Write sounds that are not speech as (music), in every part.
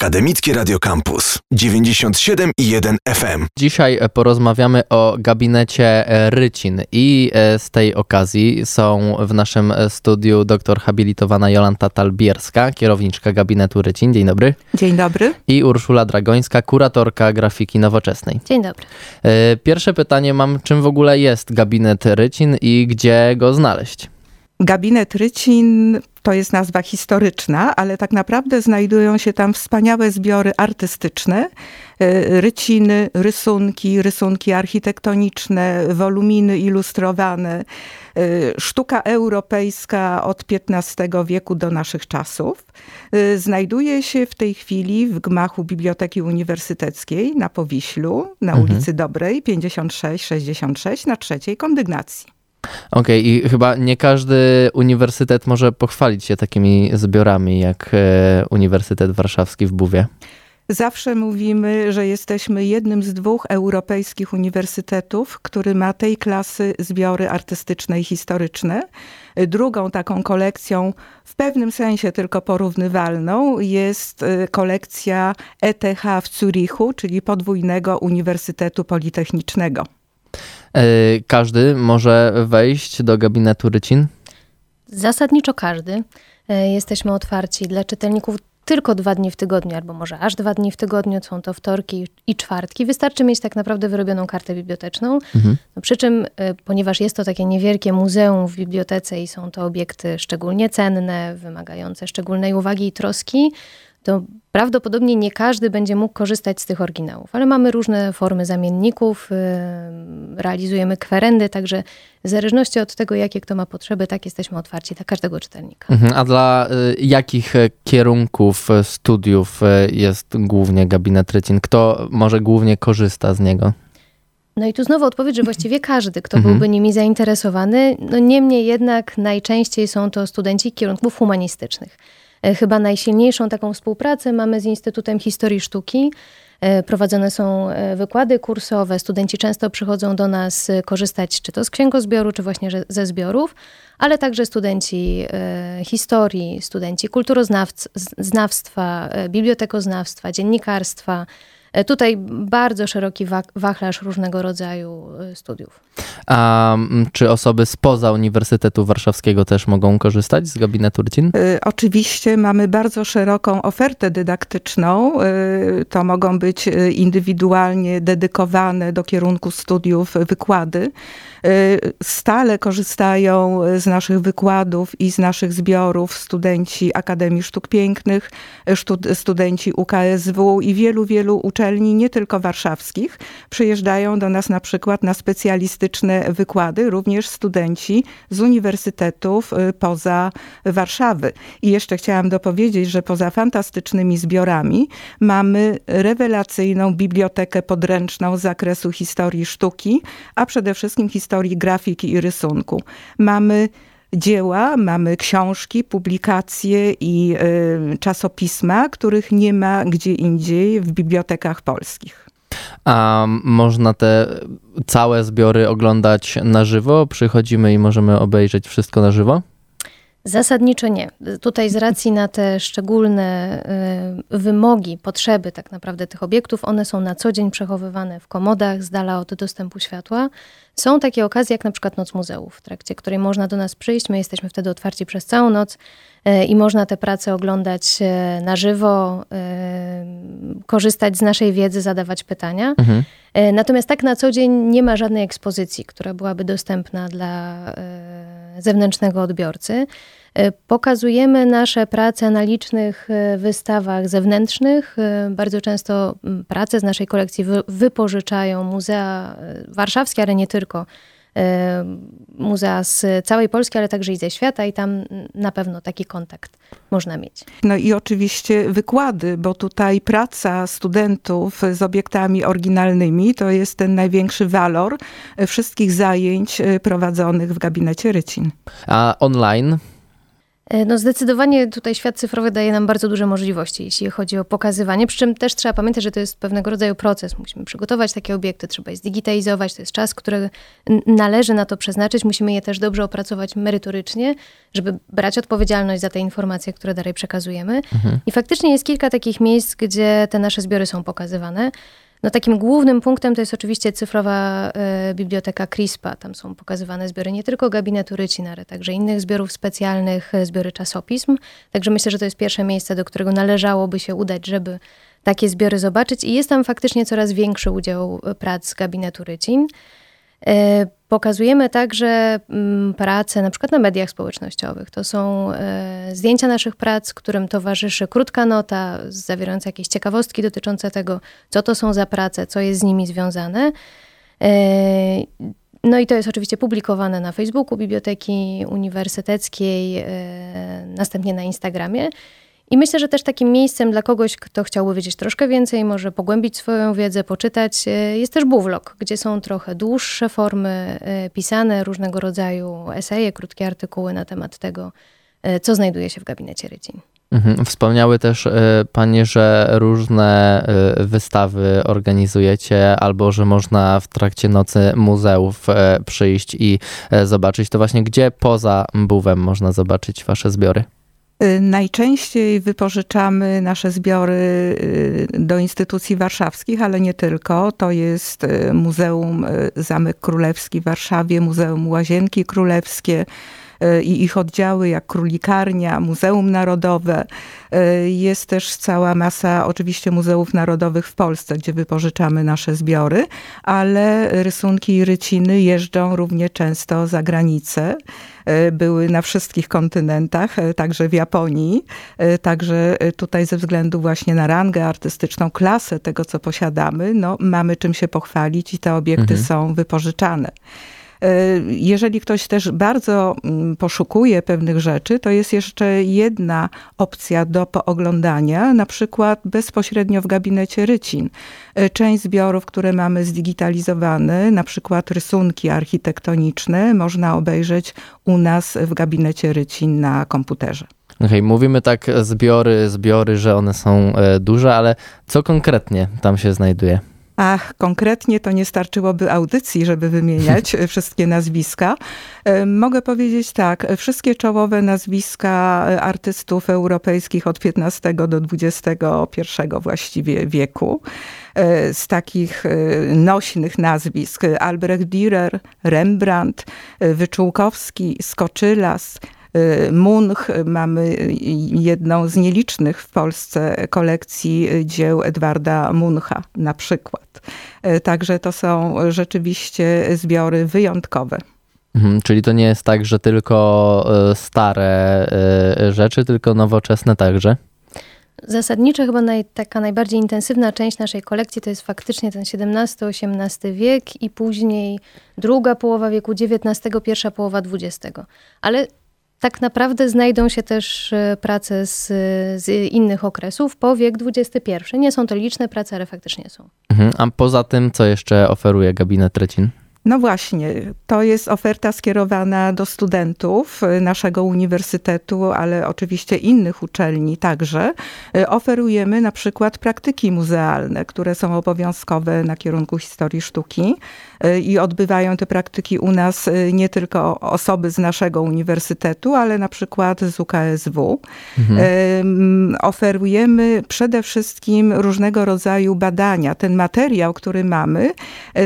Akademickie Radio Campus 97 i 1 FM. Dzisiaj porozmawiamy o gabinecie Rycin i e, z tej okazji są w naszym studiu doktor habilitowana Jolanta Talbierska, kierowniczka gabinetu Rycin. Dzień dobry. Dzień dobry. I Urszula Dragońska, kuratorka grafiki nowoczesnej. Dzień dobry. E, pierwsze pytanie mam, czym w ogóle jest gabinet Rycin i gdzie go znaleźć? Gabinet Rycin to jest nazwa historyczna, ale tak naprawdę znajdują się tam wspaniałe zbiory artystyczne, e, ryciny, rysunki, rysunki architektoniczne, woluminy ilustrowane, e, sztuka europejska od XV wieku do naszych czasów. E, znajduje się w tej chwili w gmachu Biblioteki Uniwersyteckiej na Powiślu, na mhm. ulicy Dobrej 56-66 na trzeciej kondygnacji. Okej, okay, i chyba nie każdy uniwersytet może pochwalić się takimi zbiorami jak e, Uniwersytet Warszawski w Buwie. Zawsze mówimy, że jesteśmy jednym z dwóch europejskich uniwersytetów, który ma tej klasy zbiory artystyczne i historyczne. Drugą taką kolekcją, w pewnym sensie tylko porównywalną, jest e, kolekcja ETH w Zurichu, czyli podwójnego Uniwersytetu Politechnicznego. E, każdy może wejść do gabinetu Rycin? Zasadniczo każdy. E, jesteśmy otwarci dla czytelników tylko dwa dni w tygodniu, albo może aż dwa dni w tygodniu, są to wtorki i czwartki. Wystarczy mieć tak naprawdę wyrobioną kartę biblioteczną. Mhm. No, przy czym, e, ponieważ jest to takie niewielkie muzeum w bibliotece i są to obiekty szczególnie cenne, wymagające szczególnej uwagi i troski, to prawdopodobnie nie każdy będzie mógł korzystać z tych oryginałów, ale mamy różne formy zamienników, y, realizujemy kwerendy, także w zależności od tego, jakie kto ma potrzeby, tak jesteśmy otwarci dla każdego czytelnika. Mhm. A dla y, jakich e, kierunków e, studiów e, jest głównie gabinet Rycin? Kto może głównie korzysta z niego? No i tu znowu odpowiedź, że właściwie każdy, kto mhm. byłby nimi zainteresowany. No niemniej jednak najczęściej są to studenci kierunków humanistycznych. E, chyba najsilniejszą taką współpracę mamy z Instytutem Historii Sztuki. E, prowadzone są e, wykłady kursowe. Studenci często przychodzą do nas korzystać czy to z księgozbioru, czy właśnie ze zbiorów, ale także studenci historii, studenci kulturoznawstwa, bibliotekoznawstwa, dziennikarstwa, tutaj bardzo szeroki wachlarz różnego rodzaju e, studiów. A czy osoby spoza Uniwersytetu Warszawskiego też mogą korzystać z gabinetu Rycin? E, oczywiście mamy bardzo szeroką ofertę dydaktyczną. To mogą być indywidualnie dedykowane do kierunku studiów wykłady. Stale korzystają z naszych wykładów i z naszych zbiorów studenci Akademii Sztuk Pięknych, studenci UKSW i wielu, wielu uczestników uczelni, nie tylko warszawskich, przyjeżdżają do nas na przykład na specjalistyczne wykłady, również studenci z uniwersytetów y, poza Warszawy. I jeszcze chciałam dopowiedzieć, że poza fantastycznymi zbiorami mamy rewelacyjną bibliotekę podręczną z zakresu historii sztuki, a przede wszystkim historii grafiki i rysunku. Mamy dzieła, mamy książki, publikacje i y, czasopisma, których nie ma gdzie indziej w bibliotekach polskich. A można te całe zbiory oglądać na żywo? Przychodzimy i możemy obejrzeć wszystko na żywo? Zasadniczo nie. Tutaj z racji na te szczególne y, wymogi, potrzeby tak naprawdę tych obiektów, one są na co dzień przechowywane w komodach z dala od dostępu światła. Są takie okazje jak na przykład Noc Muzeów, w trakcie której można do nas przyjść. My jesteśmy wtedy otwarci przez całą noc y, i można te prace oglądać y, na żywo, korzystać z naszej wiedzy, zadawać pytania. Mhm. Natomiast tak na co dzień nie ma żadnej ekspozycji, która byłaby dostępna dla zewnętrznego odbiorcy. E, pokazujemy nasze prace na licznych e, wystawach zewnętrznych. E, bardzo często prace z naszej kolekcji wypożyczają muzea warszawskie, ale nie tylko. Muzea z całej Polski, ale także i ze świata, i tam na pewno taki kontakt można mieć. No i oczywiście wykłady, bo tutaj praca studentów z obiektami oryginalnymi to jest ten największy walor wszystkich zajęć prowadzonych w gabinecie Rycin. A online no zdecydowanie tutaj świat cyfrowy daje nam bardzo duże możliwości, jeśli chodzi o pokazywanie, przy czym też trzeba pamiętać, że to jest pewnego rodzaju proces. Musimy przygotować takie obiekty, trzeba je zdigitalizować, to jest czas, który należy na to przeznaczyć. Musimy je też dobrze opracować merytorycznie, żeby brać odpowiedzialność za te informacje, które dalej przekazujemy. Mhm. I faktycznie jest kilka takich miejsc, gdzie te nasze zbiory są pokazywane. No takim głównym punktem to jest oczywiście cyfrowa e, biblioteka CRISPA. Tam są pokazywane zbiory nie tylko gabinetu Rycin, ale także innych zbiorów specjalnych, e, zbiory czasopism. Także myślę, że to jest pierwsze miejsce, do którego należałoby się udać, żeby takie zbiory zobaczyć. I jest tam faktycznie coraz większy udział e, prac gabinetu Rycin. E, pokazujemy także mm, pracę na przykład na mediach społecznościowych. To są e, zdjęcia naszych prac, którym towarzyszy krótka nota zawierająca jakieś ciekawostki dotyczące tego, co to są za prace, co jest z nimi związane. E, no i to jest oczywiście publikowane na Facebooku Biblioteki Uniwersyteckiej, następnie na Instagramie. I myślę, że też takim miejscem dla kogoś, kto chciałby wiedzieć troszkę więcej, może pogłębić swoją wiedzę, poczytać, e, jest też Buwlog, gdzie są trochę dłuższe formy e, pisane, różnego rodzaju eseje, krótkie artykuły na temat tego, e, co znajduje się w gabinecie Rycin. Mhm. Wspomniały też Panie, że różne wystawy organizujecie, albo że można w trakcie nocy muzeów przyjść i zobaczyć. To właśnie gdzie poza Buwem można zobaczyć Wasze zbiory? Y, najczęściej wypożyczamy nasze zbiory y, do instytucji warszawskich, ale nie tylko. To jest y, Muzeum Zamek Królewski w Warszawie, Muzeum Łazienki Królewskie, i ich oddziały, jak Królikarnia, Muzeum Narodowe. Jest też cała masa oczywiście muzeów narodowych w Polsce, gdzie wypożyczamy nasze zbiory, ale rysunki i ryciny jeżdżą równie często za granicę. E, były na wszystkich kontynentach, e, także w Japonii. E, także tutaj ze względu właśnie na rangę artystyczną, klasę tego, co posiadamy, no, mamy czym się pochwalić i te obiekty mhm. są wypożyczane. Jeżeli ktoś też bardzo mm, poszukuje pewnych rzeczy, to jest jeszcze jedna opcja do pooglądania, na przykład bezpośrednio w gabinecie Rycin. Część zbiorów, które mamy zdigitalizowane, na przykład rysunki architektoniczne, można obejrzeć u nas w gabinecie Rycin na komputerze. Okay, mówimy tak zbiory, zbiory, że one są e, duże, ale co konkretnie tam się znajduje? A konkretnie to nie starczyłoby audycji, żeby wymieniać (laughs) wszystkie nazwiska. E, mogę powiedzieć tak, wszystkie czołowe nazwiska artystów europejskich od XV do XXI właściwie wieku. E, z takich e, nośnych nazwisk Albrecht Dürer, Rembrandt, Wyczółkowski, Skoczylas, Munch. Mamy jedną z nielicznych w Polsce kolekcji dzieł Edwarda Muncha na przykład. Y, także to są rzeczywiście zbiory wyjątkowe. Mhm, czyli to nie jest tak, że tylko y, stare rzeczy, tylko nowoczesne także? Zasadniczo chyba naj, taka najbardziej intensywna część naszej kolekcji to jest faktycznie ten XVII-XVIII wiek i później druga połowa wieku XIX, pierwsza połowa XX. Ale tak naprawdę znajdą się też e, prace z, z innych okresów po wiek XXI. Nie są to liczne prace, ale faktycznie są. Mhm. A poza tym, co jeszcze oferuje gabinet Trecin? No właśnie, to jest oferta skierowana do studentów naszego uniwersytetu, ale oczywiście innych uczelni także. Oferujemy na przykład praktyki muzealne, które są obowiązkowe na kierunku historii sztuki i odbywają te praktyki u nas nie tylko osoby z naszego uniwersytetu, ale na przykład z UKSW. Mhm. Oferujemy przede wszystkim różnego rodzaju badania. Ten materiał, który mamy,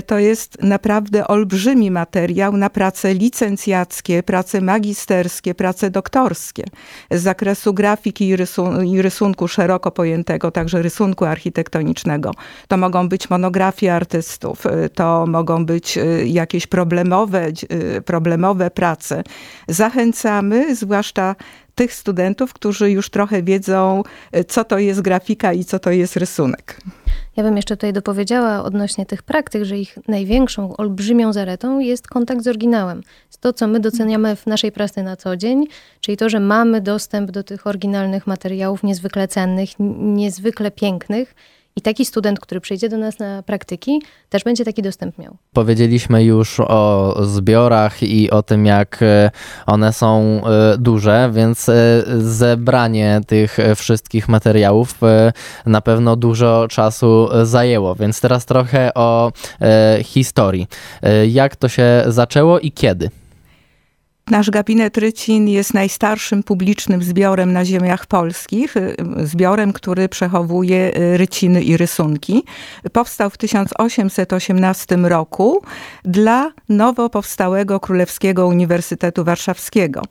to jest naprawdę olbrzymi materiał na prace licencjackie, prace magisterskie, prace doktorskie z zakresu grafiki i, rysun i rysunku szeroko pojętego, także rysunku architektonicznego. To mogą być monografie artystów, y, to mogą być y, jakieś problemowe, y, problemowe prace. Zachęcamy, zwłaszcza tych studentów, którzy już trochę wiedzą, co to jest grafika i co to jest rysunek. Ja bym jeszcze tutaj dopowiedziała odnośnie tych praktyk, że ich największą, olbrzymią zaletą jest kontakt z oryginałem. Jest to, co my doceniamy w naszej pracy na co dzień, czyli to, że mamy dostęp do tych oryginalnych materiałów niezwykle cennych, niezwykle pięknych I taki student, który przyjdzie do nas na praktyki, też będzie taki dostęp miał. Powiedzieliśmy już o zbiorach i o tym, jak e, one są e, duże, więc zebranie tych wszystkich materiałów na pewno dużo czasu zajęło. Więc teraz trochę o historii. Jak to się zaczęło i kiedy? Nasz gabinet Rycin jest najstarszym publicznym zbiorem na ziemiach polskich, y, zbiorem, który przechowuje y, ryciny i rysunki. Powstał w 1818 roku dla nowo powstałego Królewskiego Uniwersytetu Warszawskiego.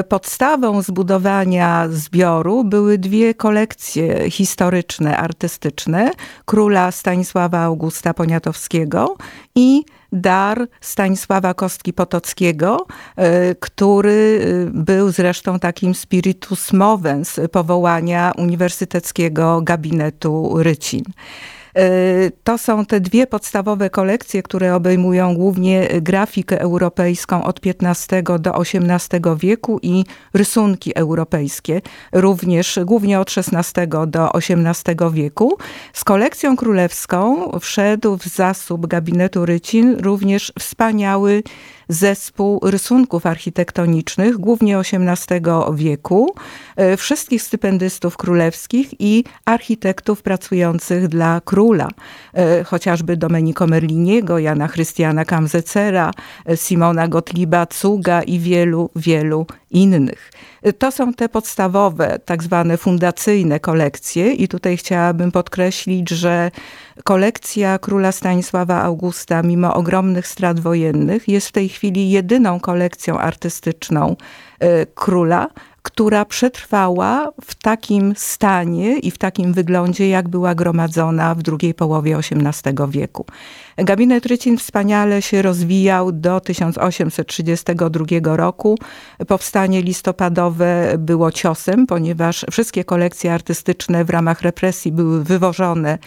Y, podstawą zbudowania zbioru były dwie kolekcje historyczne, artystyczne króla Stanisława Augusta Poniatowskiego i dar Stanisława Kostki Potockiego, e, który e, był zresztą takim spiritus movens powołania Uniwersyteckiego Gabinetu Rycin. E, to są te dwie podstawowe kolekcje, które obejmują głównie grafikę europejską od XV do XVIII wieku i rysunki europejskie, również głównie od XVI do XVIII wieku. Z kolekcją królewską wszedł w zasób gabinetu Rycin również wspaniały zespół rysunków architektonicznych, głównie XVIII wieku, e, wszystkich stypendystów królewskich i architektów pracujących dla króla, e, chociażby Domenico Merliniego, Jana Chrystiana Kamzecera, e, Simona Gottlieba Cuga i wielu, wielu innych. To są te podstawowe, tak zwane fundacyjne kolekcje i tutaj chciałabym podkreślić, że kolekcja króla Stanisława Augusta, mimo ogromnych strat wojennych, jest w tej chwili jedyną kolekcją artystyczną y, króla, która przetrwała w takim stanie i w takim wyglądzie, jak była gromadzona w drugiej połowie XVIII wieku. Gabinet Rycin wspaniale się rozwijał do 1832 roku. Powstanie listopadowe było ciosem, ponieważ wszystkie kolekcje artystyczne w ramach represji były wywożone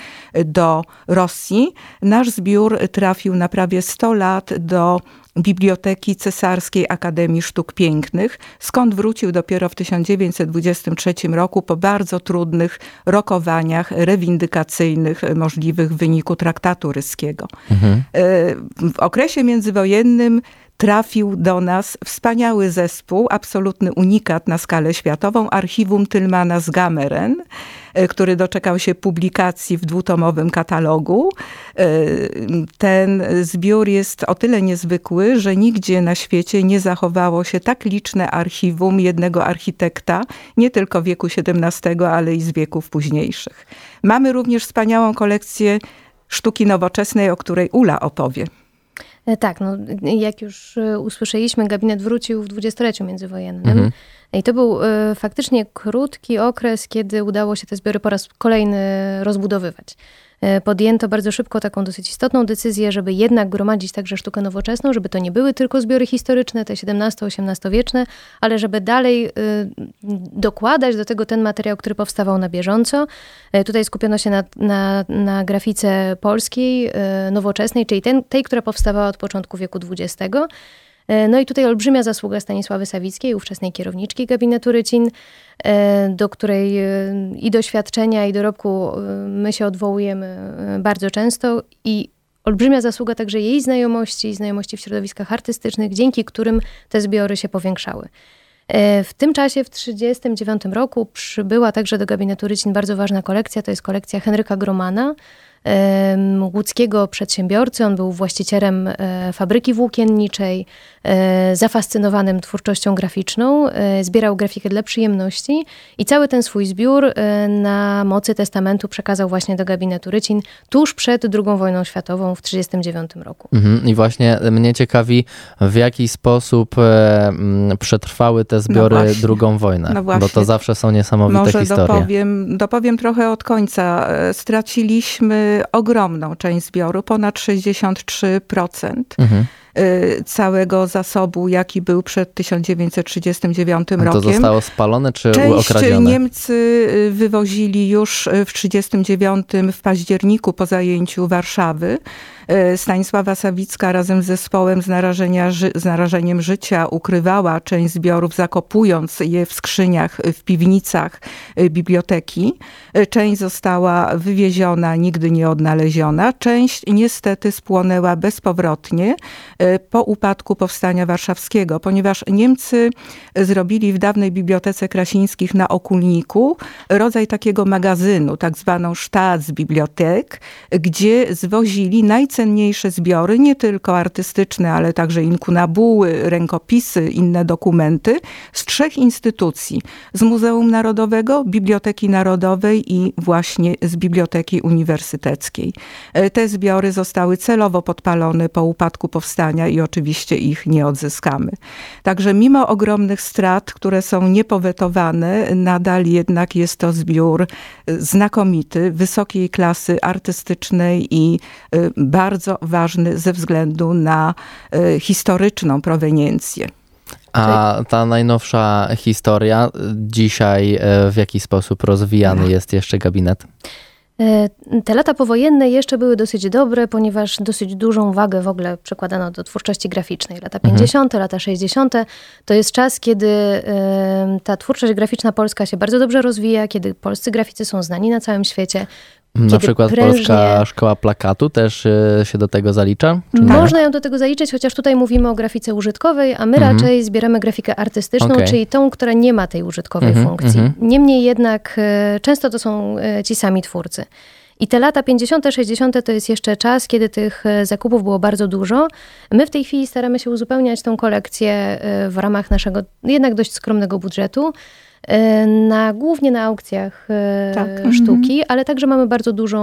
do Rosji. Nasz zbiór trafił na prawie 100 lat do Biblioteki Cesarskiej Akademii Sztuk Pięknych, skąd wrócił dopiero w 1923 roku po bardzo trudnych rokowaniach rewindykacyjnych możliwych w wyniku traktatu ryskiego. Mhm. W okresie międzywojennym trafił do nas wspaniały zespół, absolutny unikat na skalę światową, archiwum Tylmana z Gameren, e, który doczekał się publikacji w dwutomowym katalogu. E, ten zbiór jest o tyle niezwykły, że nigdzie na świecie nie zachowało się tak liczne archiwum jednego architekta, nie tylko wieku XVII, ale i z wieków późniejszych. Mamy również wspaniałą kolekcję sztuki nowoczesnej, o której Ula opowie. E, tak, no, jak już e, usłyszeliśmy, gabinet wrócił w dwudziestoleciu międzywojennym. Mhm. I to był y, faktycznie krótki okres, kiedy udało się te zbiory po raz kolejny rozbudowywać. E, podjęto bardzo szybko taką dosyć istotną decyzję, żeby jednak gromadzić także sztukę nowoczesną, żeby to nie były tylko zbiory historyczne, te XVII-XVIII wieczne, ale żeby dalej y, dokładać do tego ten materiał, który powstawał na bieżąco. E, tutaj skupiono się na, na, na grafice polskiej, y, nowoczesnej, czyli ten, tej, która powstawała od początku wieku XX. E, no i tutaj olbrzymia zasługa Stanisławy Sawickiej, ówczesnej kierowniczki gabinetu Rycin, e, do której e, i doświadczenia, i dorobku my się odwołujemy bardzo często i olbrzymia zasługa także jej znajomości, znajomości w środowiskach artystycznych, dzięki którym te zbiory się powiększały. W tym czasie, w 1939 roku, przybyła także do gabinetu Rycin bardzo ważna kolekcja, to jest kolekcja Henryka Gromana, łódzkiego przedsiębiorcy. On był właścicielem e, fabryki włókienniczej, e, zafascynowanym twórczością graficzną. E, zbierał grafikę dla przyjemności i cały ten swój zbiór na mocy testamentu przekazał właśnie do gabinetu Rycin tuż przed II wojną światową w 1939 roku. Mhm. I właśnie mnie ciekawi, w jaki sposób przetrwały te zbiory no drugą wojnę, no bo to zawsze są niesamowite Może historie. Dopowiem, dopowiem trochę od końca. Straciliśmy ogromną część zbioru, ponad 63%. Mhm. Y, całego zasobu, jaki był przed 1939 To rokiem. zostało spalone czy Część okradzione? Niemcy y, wywozili już w 1939 w październiku po zajęciu Warszawy. Y, Stanisława Sawicka razem z zespołem z, narażenia, z narażeniem życia ukrywała część zbiorów, zakopując je w skrzyniach w piwnicach biblioteki. Część została wywieziona, nigdy nie odnaleziona. Część niestety spłonęła bezpowrotnie po upadku Powstania Warszawskiego, ponieważ Niemcy zrobili w dawnej Bibliotece Krasińskich na Okulniku rodzaj takiego magazynu, tak zwaną Staatsbibliothek, gdzie zwozili najcenniejsze zbiory, nie tylko artystyczne, ale także inkunabuły, rękopisy, inne dokumenty z trzech instytucji. Z Muzeum Narodowego, Biblioteki Narodowej i właśnie z Biblioteki Uniwersyteckiej. E, Te zbiory zostały celowo podpalone po upadku powstania i oczywiście ich nie odzyskamy. Także mimo ogromnych strat, które są niepowetowane, nadal jednak jest to zbiór y, znakomity, wysokiej klasy artystycznej i y, bardzo ważny ze względu na y, historyczną proweniencję. A ta najnowsza historia, dzisiaj w jaki sposób rozwijany jest jeszcze gabinet? E, Te lata powojenne jeszcze były dosyć dobre, ponieważ dosyć dużą wagę w ogóle przekładano do twórczości graficznej. Lata 50., lata 60. to jest czas, kiedy ta twórczość graficzna polska się bardzo dobrze rozwija, kiedy polscy graficy są znani na całym świecie. Na przykład prężnie- Polska Szkoła Plakatu też y, się do tego zalicza? Można ją do tego zaliczyć, chociaż tutaj mówimy o grafice użytkowej, a my raczej zbieramy grafikę artystyczną, Mhm. Okej. czyli tą, która nie ma tej użytkowej Mhm, funkcji. mhm. Niemniej jednak e, często to są e, ci sami twórcy. I te lata 50., 60. to jest jeszcze czas, kiedy tych e, zakupów było bardzo dużo. My w tej chwili staramy się uzupełniać tą kolekcję e, w ramach naszego jednak dość skromnego budżetu. E, Na, głównie na aukcjach e, Tak. sztuki, ale także mamy bardzo dużą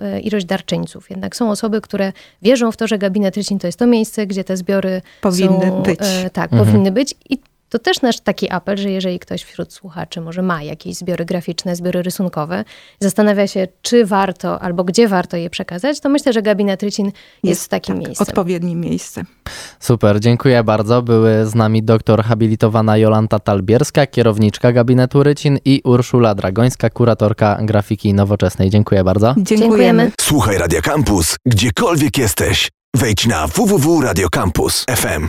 e, ilość darczyńców. Jednak są osoby, które wierzą w to, że gabinet Rycin to jest to miejsce, gdzie te zbiory Powinny są, być. Tak, Mhm. powinny być. I to też nasz taki apel, że jeżeli ktoś wśród słuchaczy może ma jakieś zbiory graficzne, zbiory rysunkowe, zastanawia się, czy warto albo gdzie warto je przekazać, to myślę, że gabinet Rycin jest, takim tak, miejscem. Odpowiednim miejscem. Super, dziękuję bardzo. Były z nami doktor habilitowana Jolanta Talbierska, kierowniczka gabinetu Rycin i Urszula Dragońska, kuratorka grafiki nowoczesnej. Dziękuję bardzo. Dziękujemy. Dziękujemy. Słuchaj Radio Campus, gdziekolwiek jesteś. Wejdź na www.radiocampus.fm.